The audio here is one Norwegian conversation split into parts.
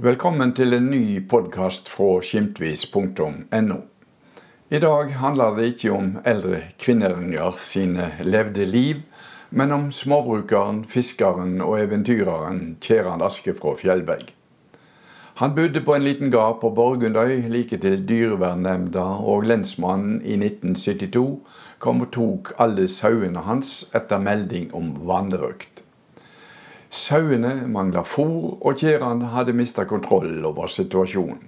Velkommen til en ny podkast fra skimtvis.no. I dag handler det ikke om eldre kvinneringer sine levde liv, men om småbrukeren, fiskeren og eventyreren Kjeran Aske fra Fjellberg. Han bodde på en liten gard på Borgundøy like til Dyrevernnemnda og lensmannen i 1972 kom og tok alle sauene hans etter melding om vanrøkt. Sauene mangla fôr, og Kjeran hadde mista kontroll over situasjonen.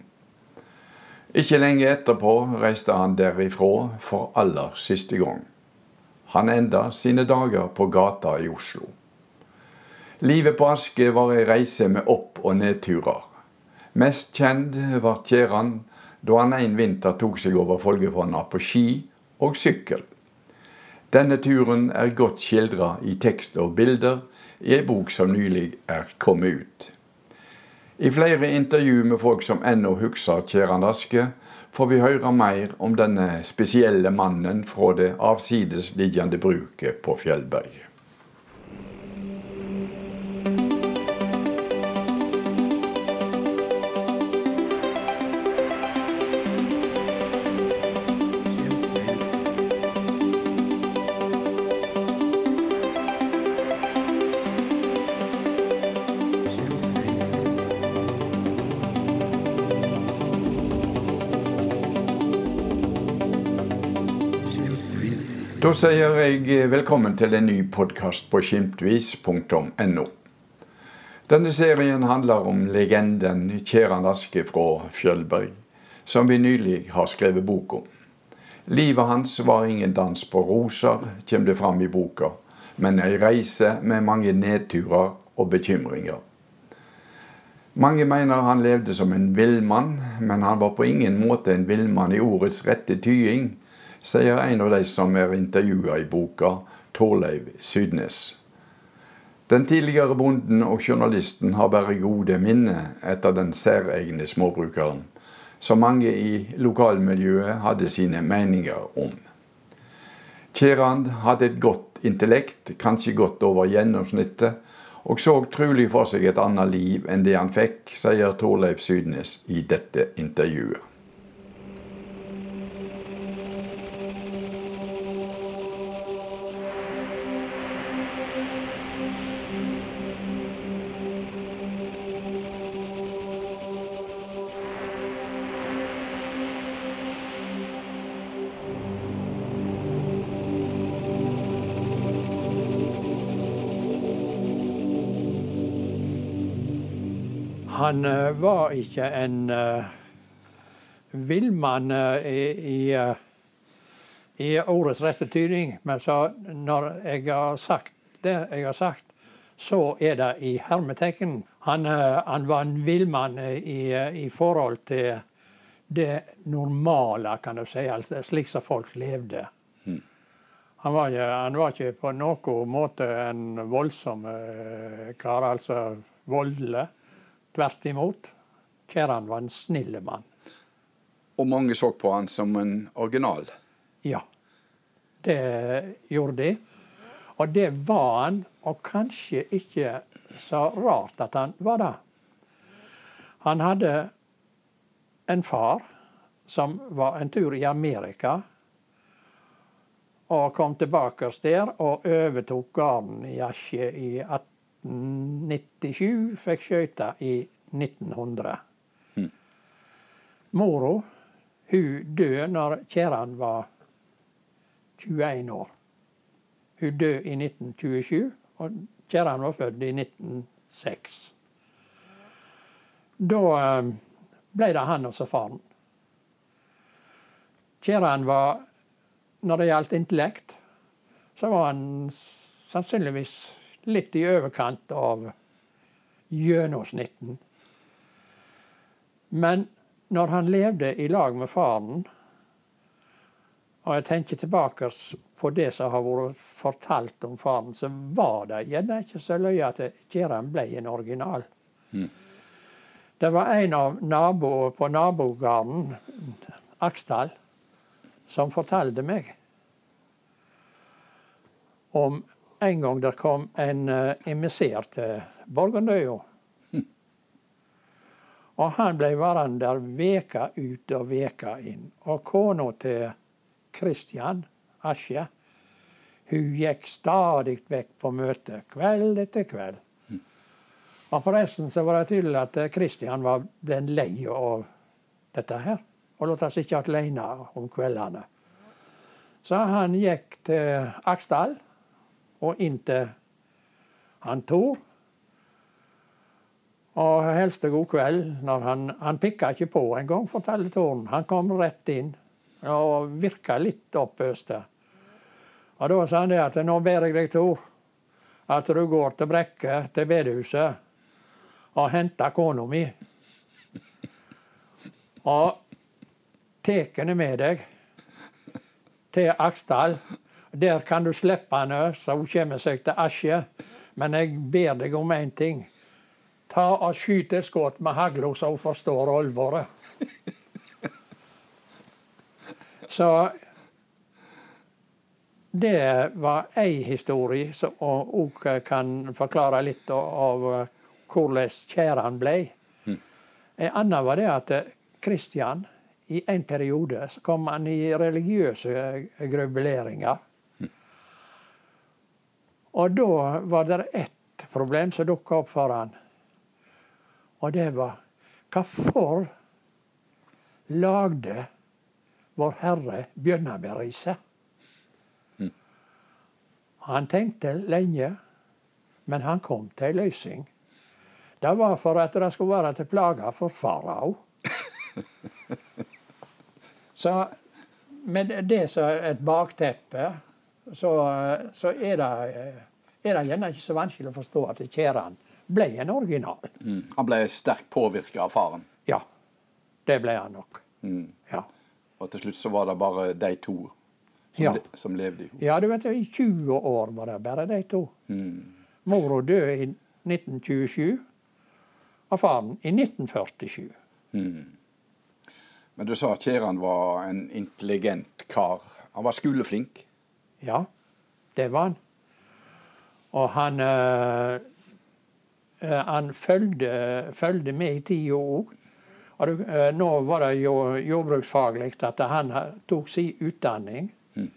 Ikke lenge etterpå reiste han derifra for aller siste gang. Han enda sine dager på gata i Oslo. Livet på Aske var ei reise med opp- og nedturer. Mest kjent var Kjeran da han en vinter tok seg over Folgefonna på ski og sykkel. Denne turen er godt skildra i tekst og bilder i ei bok som nylig er kommet ut. I flere intervju med folk som ennå husker Kjeran Aske, får vi høre mer om denne spesielle mannen fra det avsidesliggende bruket på Fjellberg. Da sier jeg velkommen til en ny podkast på skimtvis.no. Denne serien handler om legenden Kjeran Aske fra Fjølberg, som vi nylig har skrevet bok om. Livet hans var ingen dans på roser, kommer det fram i boka, men ei reise med mange nedturer og bekymringer. Mange mener han levde som en villmann, men han var på ingen måte en villmann i ordets rette tying sier en av de som er intervjua i boka, Torleiv Sydnes. Den tidligere bonden og journalisten har bare gode minner etter den særegne småbrukeren, som mange i lokalmiljøet hadde sine meninger om. Kjerand hadde et godt intellekt, kanskje godt over gjennomsnittet, og så trolig for seg et annet liv enn det han fikk, sier Torleif Sydnes i dette intervjuet. Han uh, var ikke en uh, villmann uh, i, i, i, ordets rette tydning. Men så når jeg har sagt det jeg har sagt, så er det i hermetegn. Han, han, var en villmann i, i, forhold til det normale, kan du si. Altså, slik som folk levde. Mm. Han, var ikke, han, var ikke, på noen måte en voldsom kar, altså voldelig. Tvert imot. Kjæran var en snill mann. Og mange så på han som en original? Ja, det gjorde de. Og det var han, og kanskje ikke så rart at han var det. Han hadde en far som var en tur i Amerika, og kom tilbake der og overtok gården i Asje i 18 1997, fikk skøyta i 1900. Mm. Mora hun døde når kjæren var 21 år. Hun døde i 1927, og kjæren var født i 1906. Da eh, ble det han og så faren. Kjæren var, når det gjaldt intellekt, så var han sannsynligvis litt i overkant av gjennomsnitten. Men når han levde i lag med faren, og jeg tenker tilbake på det som har vært fortalt om faren, så var det gjerne ikke så løye at Kjeran ble en original. Mm. Det var en av naboene på nabogården, Aksdal, som fortalte meg om en gang det kom en uh, emissær til Borgundøya. Og han ble værende der veka ut og veka inn. Og kona til Kristian Asje, hun gikk stadig vekk på møte, kveld etter kveld. Og forresten så var det tydelig at Kristian var blitt lei av dette her. Og lot seg ikke alene om kveldene. Så han gikk til Aksdal og inn han Tor. Og helste god kveld. når Han, han pikka ikke på engang, forteller Torn. Han kom rett inn og virka litt oppøst. Og da sa han det at nå ber jeg deg, Tor, at du går til Brekke, til bedehuset, og henter kona mi. Og tar henne med deg til Aksdal. Der kan du slippe henne, så hun kommer seg til Asje. Men jeg ber deg om én ting. Ta og Skyt et skudd med hagla, så hun forstår alvoret. Så det var ei historie som òg kan forklare litt av hvordan tjæren ble. Mm. En annen var det at Kristian i en periode kom han i religiøse grubeleringer. Og da var det ett problem som dukka opp for han. Og det var hvorfor lagde Vår Herre bjørnebærriset? Mm. Han tenkte lenge, men han kom til ei løsning. Det var for at det skulle være til plage for farao. så med det som et bakteppe, så, så er, det, er det gjerne ikke så vanskelig å forstå at Kjæran ble en original. Mm. Han ble sterkt påvirka av faren? Ja, det ble han nok. Mm. Ja. Og til slutt så var det bare de to som, ja. le, som levde i henne? Ja, du vet, i 20 år var det bare de to. Mm. Mora døde i 1927, og faren i 1947. Mm. Men du sa at Kjeran var en intelligent kar. Han var skoleflink? Ja, det var han. Og han øh, han følgde, følgde med i tida òg. Øh, nå var det jo jordbruksfaglig at han tok sin utdanning. Mm.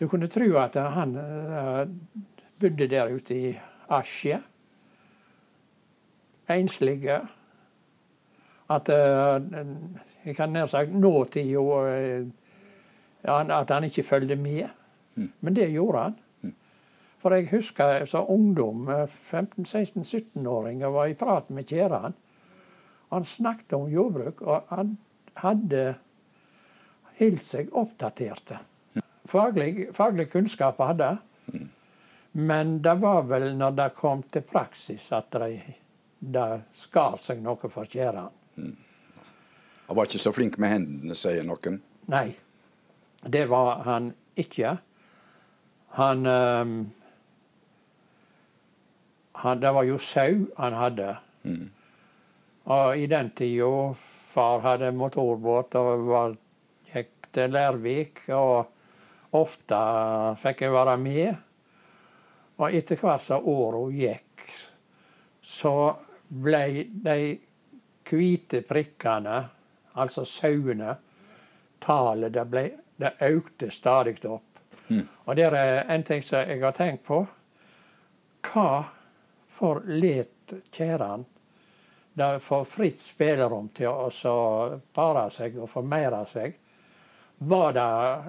Du kunne tro at han øh, bodde der ute i Asje. Enslige. At jeg kan nær sagt nåtida At han ikke følgde med. Mm. Men det gjorde han. For jeg husker som ungdom, 15-16-17-åringer, var i prat med kjæren. Han snakket om jordbruk, og han hadde holdt seg oppdaterte. Faglig, faglig kunnskap hadde Men det var vel når det kom til praksis at det, de skar seg noe for kjæren. Han var ikke så flink med hendene, sier noen. Nei, det var han ikke. Han um, han, Det var jo sau han hadde. Mm. Og i den tida far hadde motorbåt og var, gikk til Lærvik, og ofte fikk jeg være med. Og etter hvert som åra gikk, så ble de hvite prikkene, altså sauene, tallet det, ble, det økte stadig opp. Mm. Og det er en ting som jeg har tenkt på. Hva for let Kjæran det får fritt spillerom til å pare seg og formere seg. Var det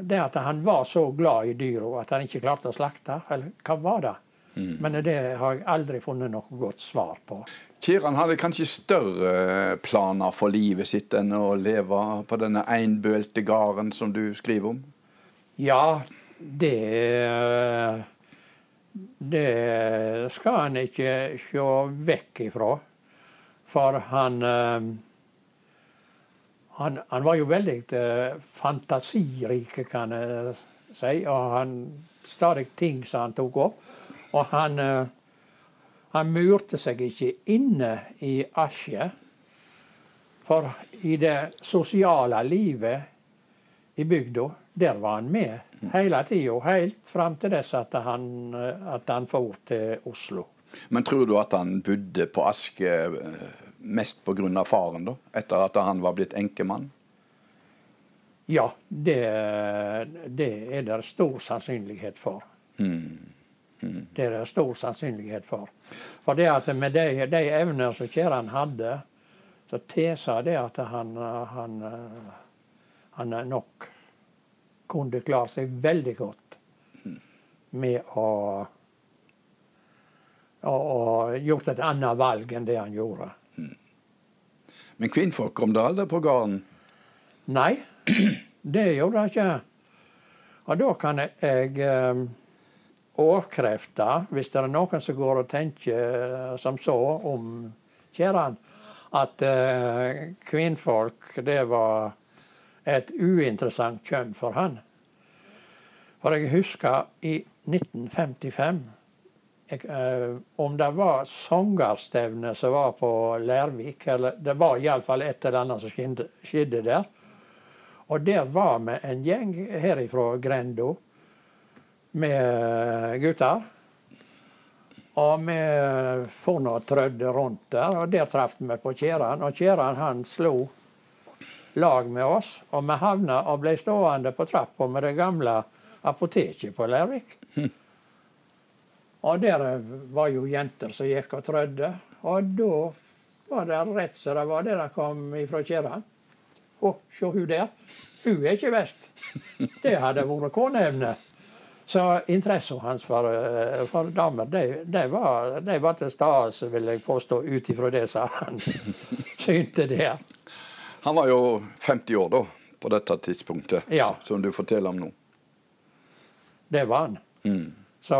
det at han var så glad i dyra at han ikke klarte å slakte, eller hva var det? Mm. Men det har jeg aldri funnet noe godt svar på. Kiran hadde kanskje større planer for livet sitt enn å leve på denne einbølte gården som du skriver om? Ja, det det skal han ikke se vekk ifra. For han eh, han, han, var jo veldig eh, fantasirik, kan jeg si. Og han stadig ting som han tok opp. Og han, eh, han murte seg ikke inne i Asje. For i det sosiale livet i bygda, der var han med hele tida, helt fram til dess at han, at han for til Oslo. Men tror du at han bodde på Aske eh, mest pga. faren, da? Etter at han var blitt enkemann? Ja, det, det er det stor sannsynlighet for. Mm. Det er det stor sannsynlighet for. For det at med de, de evner som Kjeran hadde, så tilsa det at han, han, han nok kunne klare seg veldig godt med å og gjort et annet valg enn det han gjorde. Men kvinnfolk kom det aldri på gården? Nei, det gjorde det ikke. Og da kan jeg eh, avkrefte, hvis det er noen som går og tenker som så om Kjeran, at uh, kvinnfolk det var et uinteressant kjønn for han. For jeg husker i 1955 jeg, uh, om det var sangerstevne som var på Lærvik, eller det var iallfall et eller annet som skjedde der. Og der var vi en gjeng herifra grenda med gutter. Og vi for nå trødde rundt der, og der traff vi på Kjeran. Og Kjeran han slo lag med oss, og vi havna og ble stående på trappa med det gamle apoteket på Lærvik. Hm. Og der var jo jenter som gikk og trødde. Og da var det rett som det var det der kom ifra Kjeran. Å, se hun der. Hun er ikke vest. Det hadde vært koneevne. Så interessen hans for, eh, for damer, det, det, var, det var til stede, vil jeg påstå, ut ifra det som han synte der. Han var jo 50 år da, på dette tidspunktet, ja. som du forteller om nå. Det var han. Mm. Så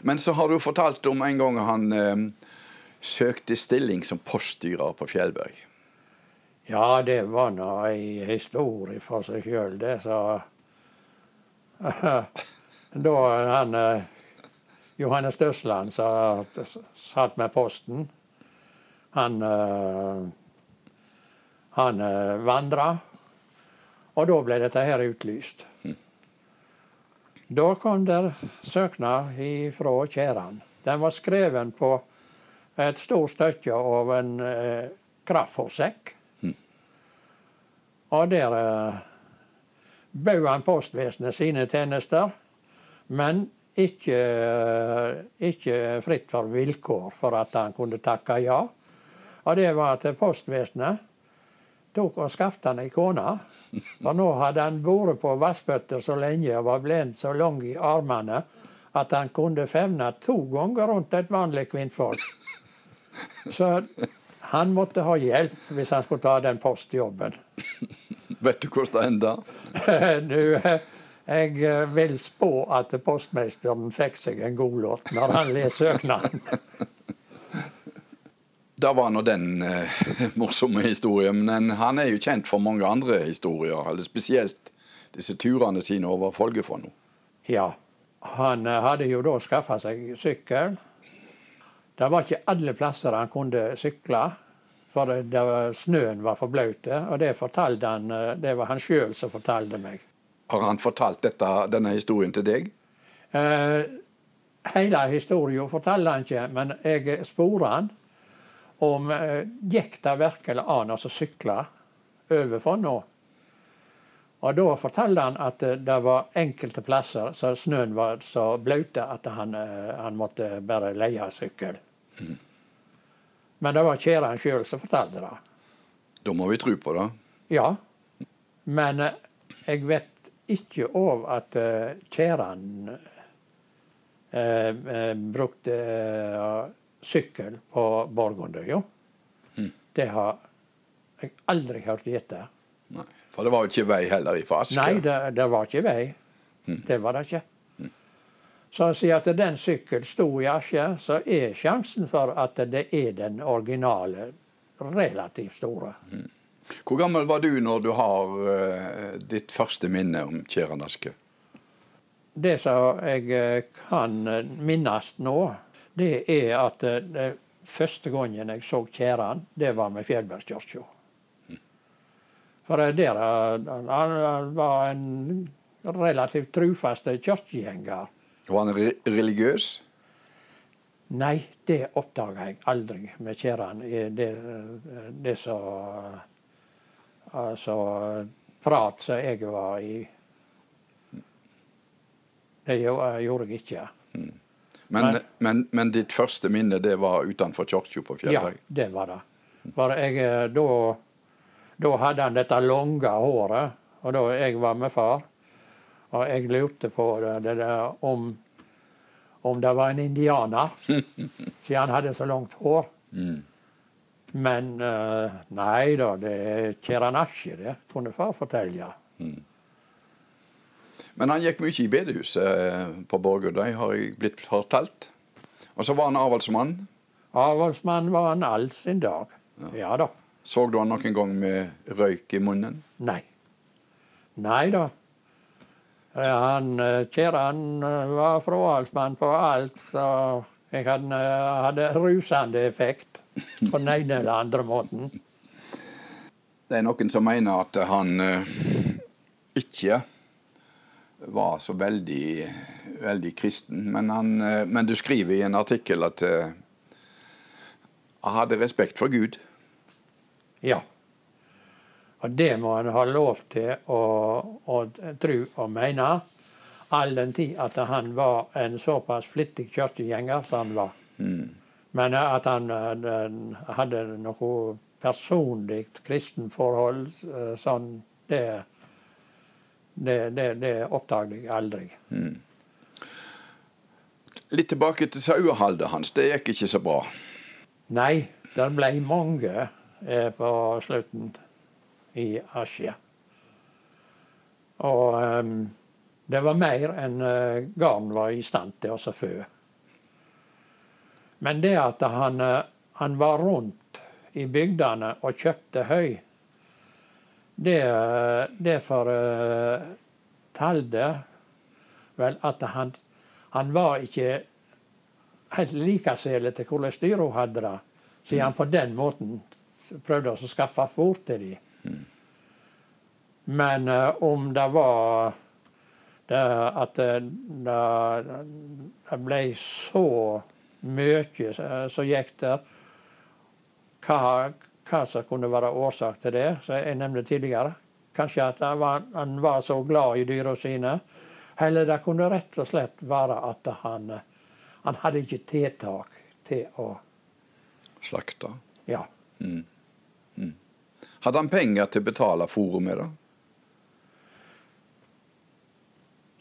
men så har du fortalt om en gang han eh, søkte stilling som poststyrer på Fjellberg. Ja, det var nå ei historie for seg sjøl, det. Så Da han eh, Johannes Døsland som satt med posten, han eh, han eh, vandra. Og da ble dette her utlyst. Da kom det søknad fra Kjæran. Den var skreven på et stort stykke av en eh, kraftforsekk. Mm. Og der eh, bød han postvesenet sine tjenester, men ikke, ikke, fritt for vilkår for at han kunne takke ja. Og det var at postvesenet tok og skaffet han ei kone. For nå hadde han vært på vassbøtter så lenge og var blind så lang i armene at han kunne fevne to ganger rundt et vanlig kvinnfolk. Så han måtte ha hjelp hvis han skulle ta den postjobben. Vet du hvordan det enda? jeg vil spå at postmesteren fikk seg en god låt når han leser søknaden. Det var nå den eh, morsomme historien. Men han er jo kjent for mange andre historier, eller spesielt disse turene sine over Folgefonna. Ja. Han eh, hadde jo da skaffa seg sykkel. Det var ikke alle plasser han kunne sykle, for det, det var, snøen var for blaut. Og det, han, eh, det var han sjøl som fortalte meg. Har han fortalt dette, denne historien til deg? Eh, hele historien forteller han ikke, men jeg sporer han om eh, gikk det virkelig an å sykle over Fonna. Og Da forteller han at eh, det var enkelte plasser så snøen var så blaute at han, eh, han, måtte bare leie sykkel. Mm. Men det var Kjeran sjøl som fortalte det. Da må vi tro på det. Ja. Men jeg vet ikke av at Kjeran eh, brukte sykkel på Borgundøya. Mm. Det har jeg aldri hørt. Nei, For det var jo ikke vei heller i Asker? Nei, det, det, var ikke vei. Mm. Det var det ikke. Mm. Så å si at den sykkelen sto i Asker, så er sjansen for at det er den originale, relativt store. Mm. Hvor gammel var du når du har uh, ditt første minne om Kjeran Aske? Det som jeg eh, kan minnes nå, det er at eh, det første gangen jeg så Kjeran, det var med Fjellbergskirka. For der eh, han var en relativt trufast kirkegjenger. Var han religiøs? Nei, det oppdaga jeg aldri med Kjeran. Det, det så Altså prat som jeg var i Det gjorde jeg ikke. Mm. Men, men, men, men, ditt første minne det var utenfor kirka på Fjellhaug? Ja, det var det. For jeg, eh, da, da hadde han dette lange håret, og da jeg var med far. Og jeg lurte på det, det der, om, om det var en indianer, siden han hadde så langt hår. Mm. Men uh, nei da, det er Keranasje, det kunne far fortelle. Mm. Men han gikk mye i bedehuset eh, på Borgå, det har jeg blitt fortalt. Og så var han avholdsmann. Avholdsmann var han all sin dag. Ja. ja da. Så du han noen gang med røyk i munnen? Nei. Nei da. Han, eh, Kjeran eh, var fraholdsmann på alt, så jeg hadde, hadde rusende effekt på den ene eller andre måten. Det er noen som mener at han ikke var så veldig, veldig kristen. Men, han, eh, men, du skriver i en artikkel at uh, han hadde respekt for Gud. Ja. Og det må han ha lov til å, å tro og mene. All den tid at han var en såpass flittig kirkegjenger som han var. Mm. Men at han uh, hadde noe personlig kristenforhold, uh, sånn, det det, det, det oppdaget jeg aldri. Mm. Litt tilbake til saueholdet hans. Det gikk ikke så bra? Nei, det ble mange eh, på slutten i Asia. Og um, det var mer enn uh, garn var i stand til å fø. Men det at han, uh, han var rundt i bygdene og kjøpte høy det, det fortalte eh, vel at han, han var ikke helt likesele til hvordan dyra hadde det, siden han på den måten prøvde å skaffe fôr til dem. Men uh, om det var det, at det, det, ble så mye som gikk der hva, hva som kunne være årsak til det, som jeg nevnte tidligere. Kanskje at var, han var så glad i dyra sine. Eller det kunne rett og slett være at han, han hadde ikke tiltak til å Slakte? Ja. Mm. Mm. Hadde han penger til å betale fôret med, da?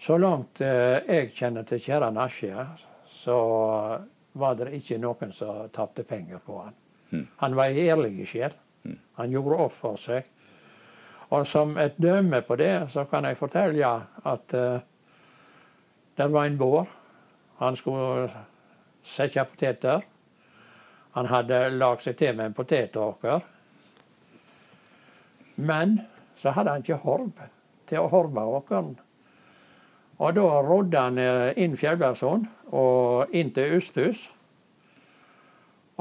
Så langt eh, jeg kjenner til kjære Nasje, så var det ikke noen som tapte penger på han. Han var ei ærlig sjel. Han gjorde opp for seg. Og som et dømme på det, så kan jeg fortelle at uh, det var en bår. Han skulle sette poteter. Han hadde lagd seg til med en potetåker. Men så hadde han ikke horv til å horve åkeren. Og da rodde han eh, inn Fjellbergsund og inn til Usthus.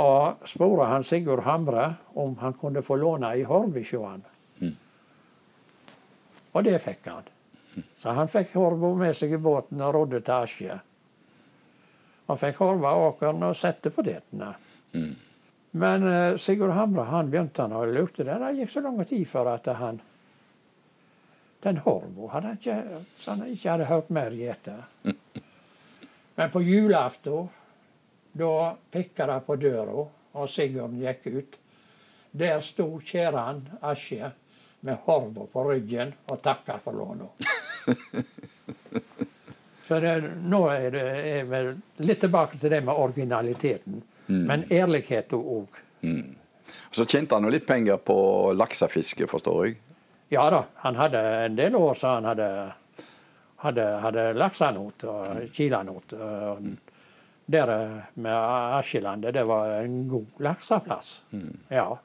Og spurte han Sigurd Hamre om han kunne få låne ei horv hos han. Mm. Og det fikk han. Så han fikk horva med seg i båten og rodde til Asje. Han fikk horva åkeren og sette potetene. Mm. Men uh, Sigurd Hamre han begynte han å lurte det. Det gikk så lang tid før at han Den horvo hadde han ikke, så han ikke hadde hørt mer gjete. Men på julaften da pikka det på døra, og Sigurd gikk ut. Der sto Kjeran Asje med horva på ryggen og takka for låna. Så det, nå er det er vel litt tilbake til det med originaliteten. Mm. Men ærligheten òg. Mm. Så tjente han jo litt penger på laksefiske, forstår jeg? Ja da. Han hadde en del år så han hadde, hadde, hadde laksenot og kilanot. Og, der med Askelandet, det var en god lakseplass. Mm. Ja.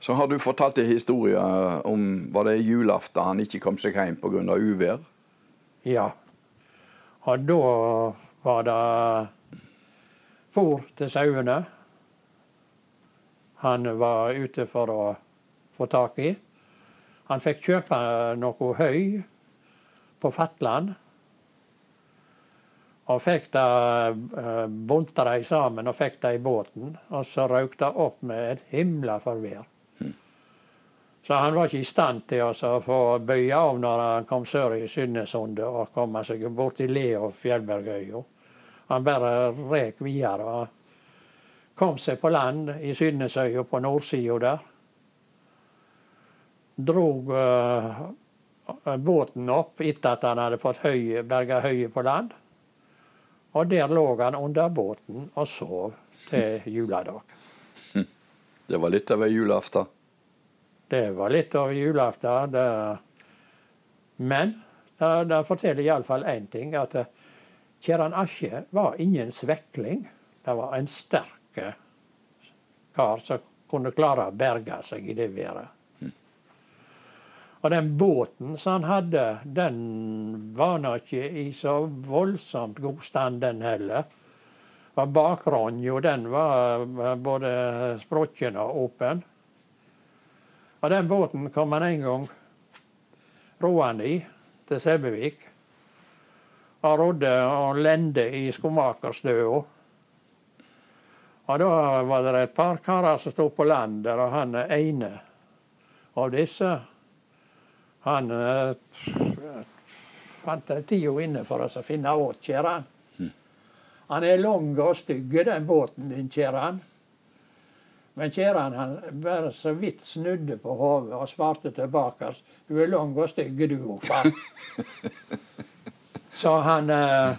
Så har du fortalt en historie om var det julaften han ikke kom seg hjem pga. uvær? Ja. Og da var det fôr til sauene. Han var ute for å få tak i. Han fikk kjøpe noe høy på Fatland. Og fikk det uh, bunta de sammen og fikk det i båten. Og så røk det opp med et himla forvær. Så han var ikke i stand til å få bøye av når han kom sør i Sydnesundet og komme seg bort til Le og Fjellbergøya. Han bare rek videre. og Kom seg på land i Sydnesøya på nordsida der. Drog uh, båten opp etter at han hadde fått høy, berga høyet på land. Og der lå han under båten og sov til juledag. Det var litt av ei julaften? Det var litt av julaften. Men det, det forteller iallfall én ting. At eh, Kjeran Asje var ingen svekling. Det var en sterk eh, kar som kunne klare å berge seg i det været. Og den båten som han hadde, den var nå ikke i så voldsomt god stand, den heller. Og bakronja, den var både sprukken og åpen. Og den båten kom han en gang roende i til Sebbevik. Og rodde og lende i skomakerstøa. Og da var det et par karer som sto på land der, og han ene av disse han fant tida inne for oss å finne åt Kjeran. Mm. Han er lang og stygg, den båten din, Kjeran. Men Kjeran han bare så vidt snudde på hodet og svarte tilbake du er lang og stygg du òg, far. så han eh,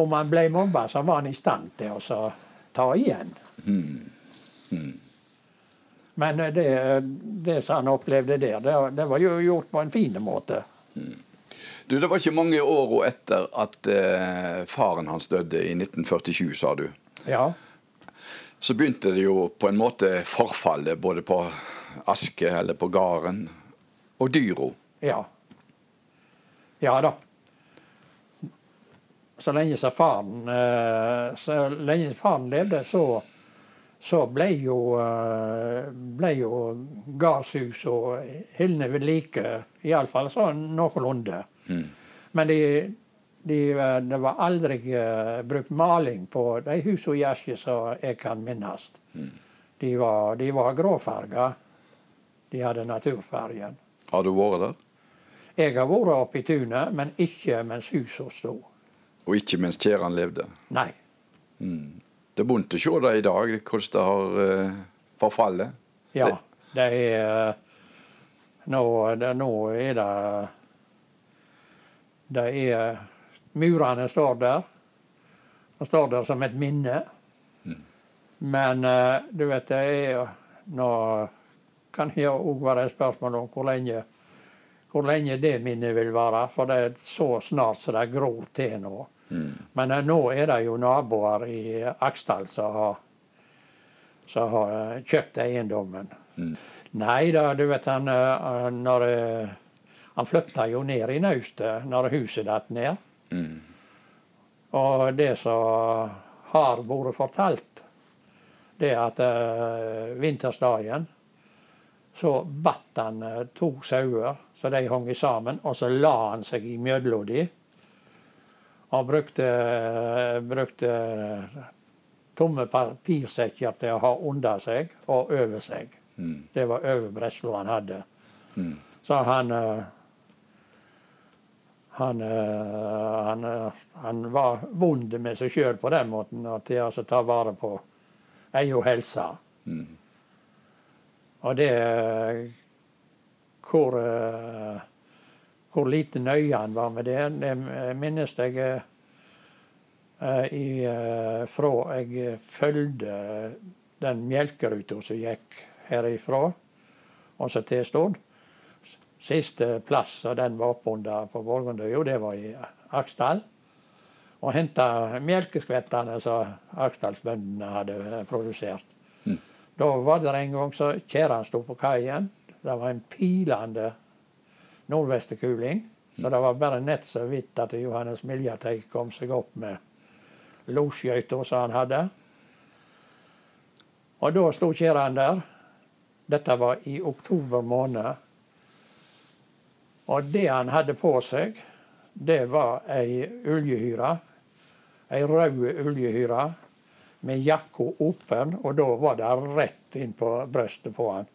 Om han ble mobba, så var han i stand til å ta igjen. Mm. Mm. Men eh, det, det som han opplevde der, det, det, var jo gjort på en fin måte. Mm. Du, Det var ikke mange åra etter at eh, faren hans døde i 1947, sa du. Ja så begynte det jo på en måte forfallet både på Aske eller på gården og dyra. Ja. Ja da. Så lenge så faren, eh, så lenge faren levde, så, så ble jo, eh, ble jo gardshus og hyllene ved like, iallfall sånn noenlunde. Mm. Men de, de, eh, det var aldri uh, brukt maling på de husene i Askje som jeg kan minnes. Mm. De var, de var gråfarga. De hadde naturfargen. Har du vært der? Jeg har vært oppe i tunet, men ikke mens husene sto. Og ikke mens Kjeran levde? Nei. Mm. Det er vondt å se det i dag, hvordan det har uh, forfallet. Ja, det er nå, det, nå er det Det er Murene står der. De står der som et minne. Mm. Men uh, du vet, det er Nå kan det òg være et spørsmål om hvor lenge, hvor lenge det minnet vil vare. For det er så snart som det gror til nå. Mm. Men uh, nå er det jo naboer i Aksdal som har, som har uh, kjøpt eiendommen. Mm. Nei da, du vet han når, Han flytta jo ned i naustet når huset datt ned. Mm. Og det som har vært fortalt, det at uh, vintersdagen så batt han to sauer, så de hang sammen, og så la han seg imellom de. Og brukte, uh, brukte tomme papirsekker til å ha under seg og over seg. Mm. Det var overbresla han hadde. Mm. Så han han, eh, han, eh, han, var vond med seg sjøl på den måten, at de altså tar vare på egen helse. Mm. Og det hvor, eh, hvor lite nøye han var med det, det minnes jeg fra jeg fulgte den melkeruta som gikk herifra og så til Stord. Siste plass og den var oppunder på Borgundøya, det var i Aksdal. Og henta melkeskvettene som Aksdalsbøndene hadde produsert. Mm. Da var det en gang så kjerra sto på kaien. Det var en pilende nordvestekuling. Så det var bare nett så vidt at Johannes Miljateig kom seg opp med losskøyta som han hadde. Og da sto kjerran der. Dette var i oktober måned. Og det han hadde på seg, det var ei uljehyre. ei rød oljehyre med jakka åpen, og da var det rett inn på brystet på han.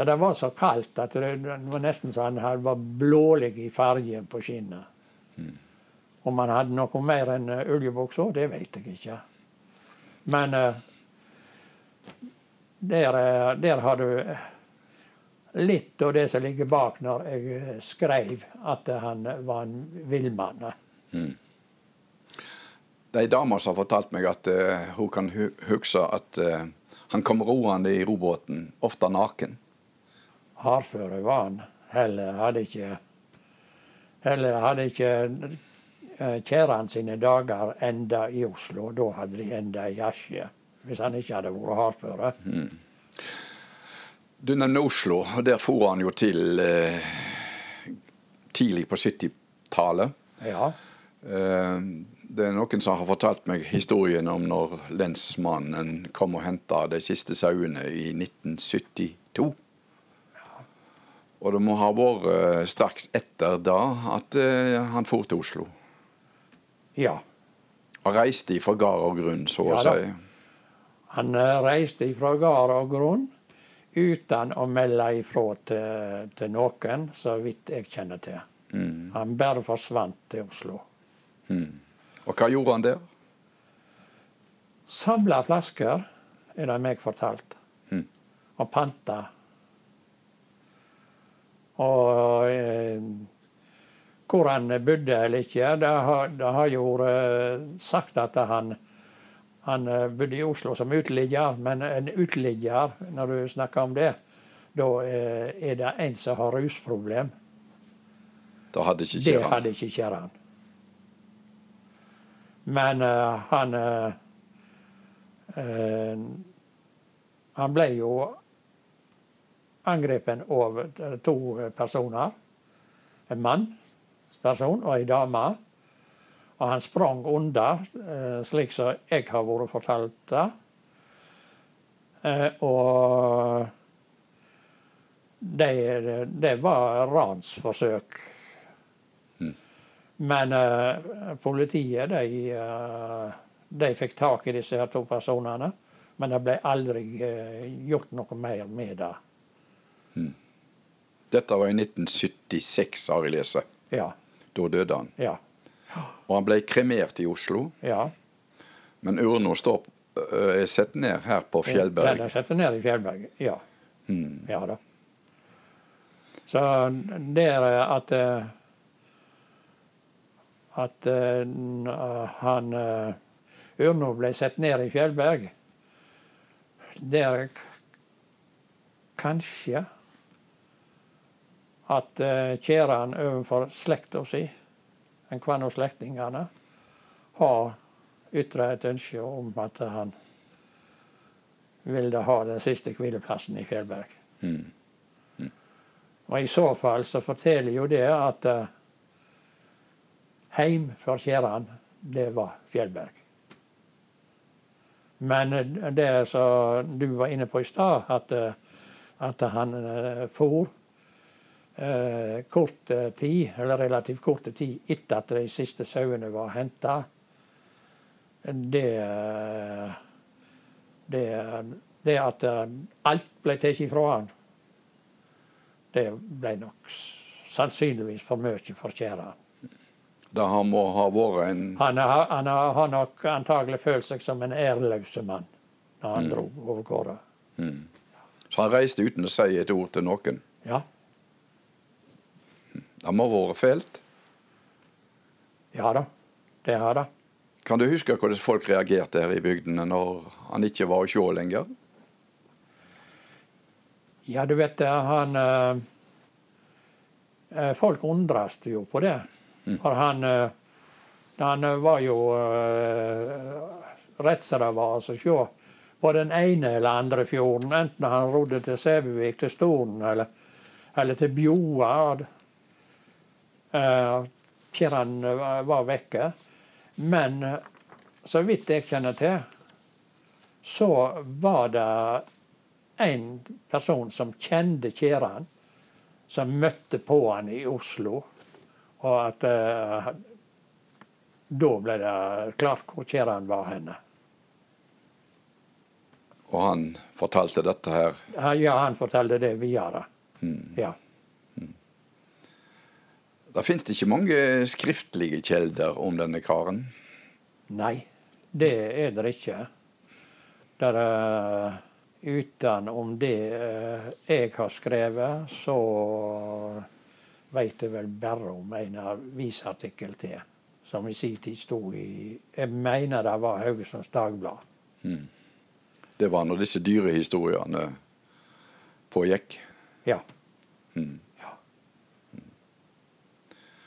Så det var så kaldt at det, var nesten så han var blålig i fargen på skinnet. Om han hadde noe mer enn uh, oljebuksa, det vet jeg ikke. Men uh, der, eh, der har du litt av det som ligger bak når jeg eh, skrev at han var en villmann. Det er ei som har fortalt meg at uh, hun kan hu huske at uh, han kom roende i robåten, ofte naken. Hardføre var han. Heller hadde ikke Heller hadde ikke eh, kjærene sine dager enda i Oslo. Da hadde de enda i Asje. Hvis han ikke hadde vært hardføre. Du nevner Oslo, og der for han jo til eh, tidlig på 70-tallet. Ja. Eh, det er noen som har fortalt meg historien om når lensmannen kom og henta de siste sauene i 1972. Og det må ha vært eh, straks etter da at eh, han for til Oslo. ja. Og reiste ifra gard og grunn, så å Ja si. Han eh, reiste ifra gard og grunn uten å melde ifra til, til noen, så vidt jeg kjenner til. Han bare forsvant til Oslo. Og hva gjorde han der? Samla flasker, er det meg fortalt. Mm. Og panta. Og eh, hvor han bodde eller ikke, det har, det har jo vært sagt at han, han eh, bodde i Oslo som uteligger. Men en uteligger, når du snakker om det, da eh, er det en som har rusproblem. Da hadde ikke Det hadde ikke Kjerran. Men uh, han uh, uh, Han ble jo angrepet av to personer. En mannsperson og ei dame. Og han sprang unna, eh, slik som jeg har vært fortalt det. Eh, og det, det var ransforsøk. Men uh, politiet de, uh, de fikk tak i disse her to personene. Men det ble aldri uh, gjort noe mer med det. Dette var i 1976, har jeg lest. Ja. Da døde han. Ja. Og han ble kremert i Oslo. ja. Men urna står er satt ned her på Fjellberg. Den er satt ned i Fjellberg, ja. Ja da. Så det er at At han Urno Urna ble satt ned i Fjellberg, det er kanskje at uh, Kjeran overfor slekta si, enhver av slektningene, har ytra et ønske om at han ville ha den siste hvileplassen i Fjellberg. Og i så fall så forteller jo det at uh, heim for kjæren, det var Fjellberg. Men eh, det som du var inne på i stad, at, eh, at han uh, for eh, kort eh, tid, eller relativt kort tid etter at de siste sauene var henta, det eh, det, det at eh, alt ble tatt ifra han, det ble nok sannsynligvis for mye for kjæra. Det han må ha vært en Han, har- han har har nok antagelig følt seg som en ærløs mann når han dro over gårde. Så han reiste uten å si et ord til noen. Ja. Det må ha vært fælt. ja da, det har det. Kan du huske hvordan folk reagerte her i bygdene når han ikke var å se lenger? Ja, du vet han eh, eh, Folk undres jo på det. For han eh, Han var jo eh, rett som det var. Altså, se på den ene eller andre fjorden, enten han rodde til Sæbøvik, til Storen eller, eller til Bjoa. Uh, Kjerran var, var vekke. Men eh, så vidt jeg kjenner til, så var det en person som kjente Kjeran, som møtte på han i Oslo. Og at eh, da ble det klart hvor Kjeran var henne. Og han fortalte dette her? Ja, han fortalte det videre. Mm. Ja. Det ikke mange skriftlige kjelder om denne karen? Nei, det er det ikke. Der, uh, utenom det uh, jeg har skrevet, så veit jeg vel bare om en avisartikkel til. Som i sin tid sto i Jeg mener det var Haugesunds Dagblad. Mm. Det var når disse dyrehistoriene pågikk? Ja. Mm.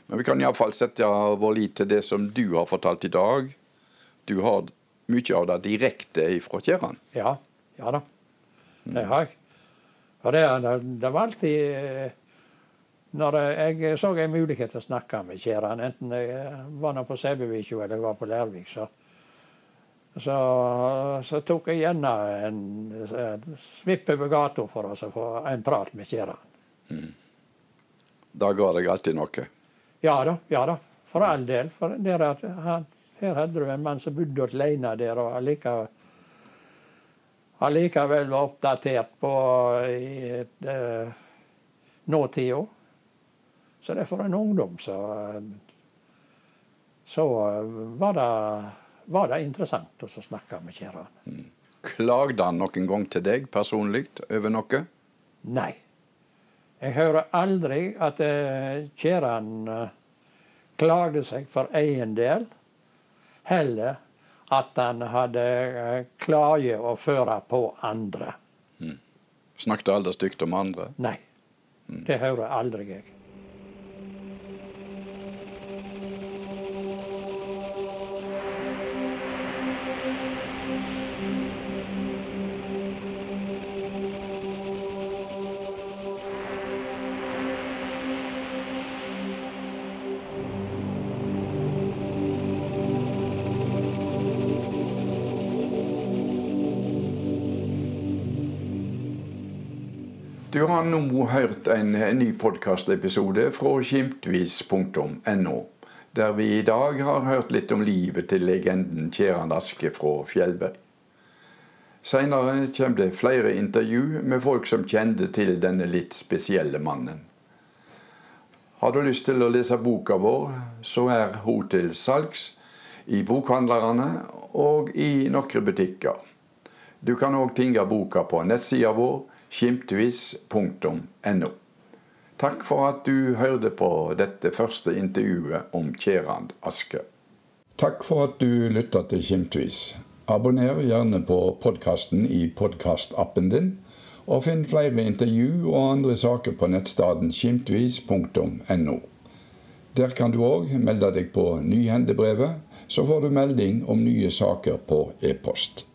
Men vi kan iallfall sette vår lit til det som du har fortalt i dag. Du har mye av det direkte ifra Kjerran? Ja. Ja da. Det har jeg. Og det, det, var alltid eh, når jeg så en mulighet til å snakke med Kjerran, enten jeg var på Sæbøvikja eller jeg var på Lærvik, så så, så, tok jeg gjerne en, en svipp over gata for å få en prat med Kjeran. Mm. Da ga deg alltid noe? Ja da. ja da, For all del. For der, han, her hadde du en mann som bodde alene der, og allikevel, allikevel var oppdatert på uh, nåtida. Så det er for en ungdom så, så var det var det interessant å snakke med kjæreren. Mm. Klagde han noen gang til deg personlig over noe? Nei. Jeg hører aldri at uh, Kjeran uh, klagde seg for egen del. Heller at han hadde uh, klage å føre på andre. Mm. Snakket aldri stygt om andre? Nei. Mm. Det hører aldri jeg. Har nå hørt en ny podkastepisode fra skimtvis.no, der vi i dag har hørt litt om livet til legenden Kjeran Aske fra Fjellberg. Seinere kommer det flere intervju med folk som kjente til denne litt spesielle mannen. Har du lyst til å lese boka vår, så er hun til salgs i bokhandlerne og i noen butikker. Du kan òg tinge boka på nettsida vår skimtvis.no. Takk for at du hørte på dette første intervjuet om Kjerand Aske. Takk for at du lytta til Skimtvis. Abonner gjerne på podkasten i podkastappen din, og finn flere intervju og andre saker på nettstedet skimtvis.no. Der kan du òg melde deg på Nyhendebrevet, så får du melding om nye saker på e-post.